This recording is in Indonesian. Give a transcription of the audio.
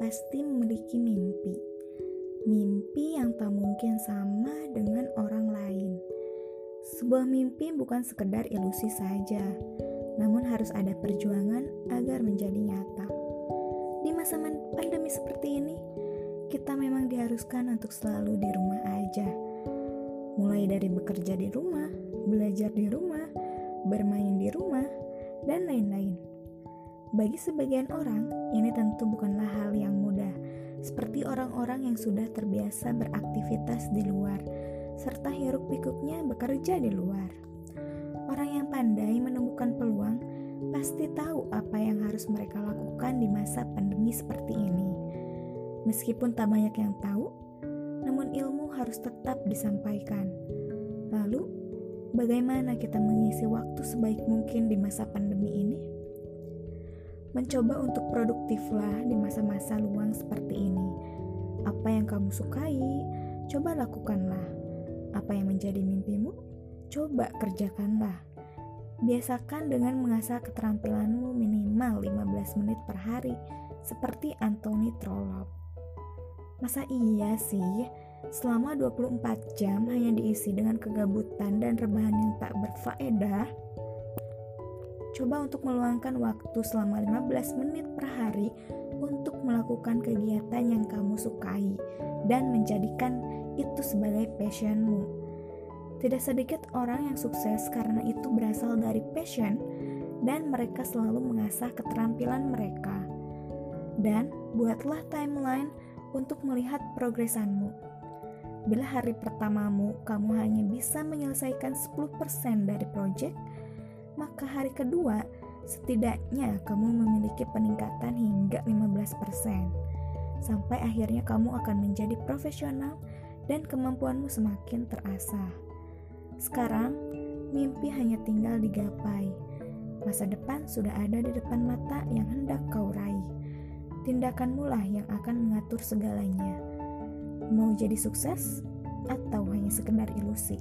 pasti memiliki mimpi. Mimpi yang tak mungkin sama dengan orang lain. Sebuah mimpi bukan sekedar ilusi saja, namun harus ada perjuangan agar menjadi nyata. Di masa pandemi seperti ini, kita memang diharuskan untuk selalu di rumah aja. Mulai dari bekerja di rumah, belajar di rumah, bermain di rumah, dan lain-lain. Bagi sebagian orang, ini tentu bukanlah hal yang mudah, seperti orang-orang yang sudah terbiasa beraktivitas di luar, serta hiruk-pikuknya bekerja di luar. Orang yang pandai menemukan peluang pasti tahu apa yang harus mereka lakukan di masa pandemi seperti ini. Meskipun tak banyak yang tahu, namun ilmu harus tetap disampaikan. Lalu, bagaimana kita mengisi waktu sebaik mungkin di masa pandemi ini? Mencoba untuk produktiflah di masa-masa luang seperti ini. Apa yang kamu sukai, coba lakukanlah. Apa yang menjadi mimpimu, coba kerjakanlah. Biasakan dengan mengasah keterampilanmu minimal 15 menit per hari, seperti Anthony Trollope. Masa iya sih, selama 24 jam hanya diisi dengan kegabutan dan rebahan yang tak berfaedah? Coba untuk meluangkan waktu selama 15 menit per hari untuk melakukan kegiatan yang kamu sukai dan menjadikan itu sebagai passionmu. Tidak sedikit orang yang sukses karena itu berasal dari passion dan mereka selalu mengasah keterampilan mereka. Dan buatlah timeline untuk melihat progresanmu. Bila hari pertamamu kamu hanya bisa menyelesaikan 10% dari proyek, maka hari kedua setidaknya kamu memiliki peningkatan hingga 15%. Sampai akhirnya kamu akan menjadi profesional dan kemampuanmu semakin terasah. Sekarang, mimpi hanya tinggal digapai. Masa depan sudah ada di depan mata yang hendak kau raih. Tindakanmu lah yang akan mengatur segalanya. Mau jadi sukses atau hanya sekedar ilusi?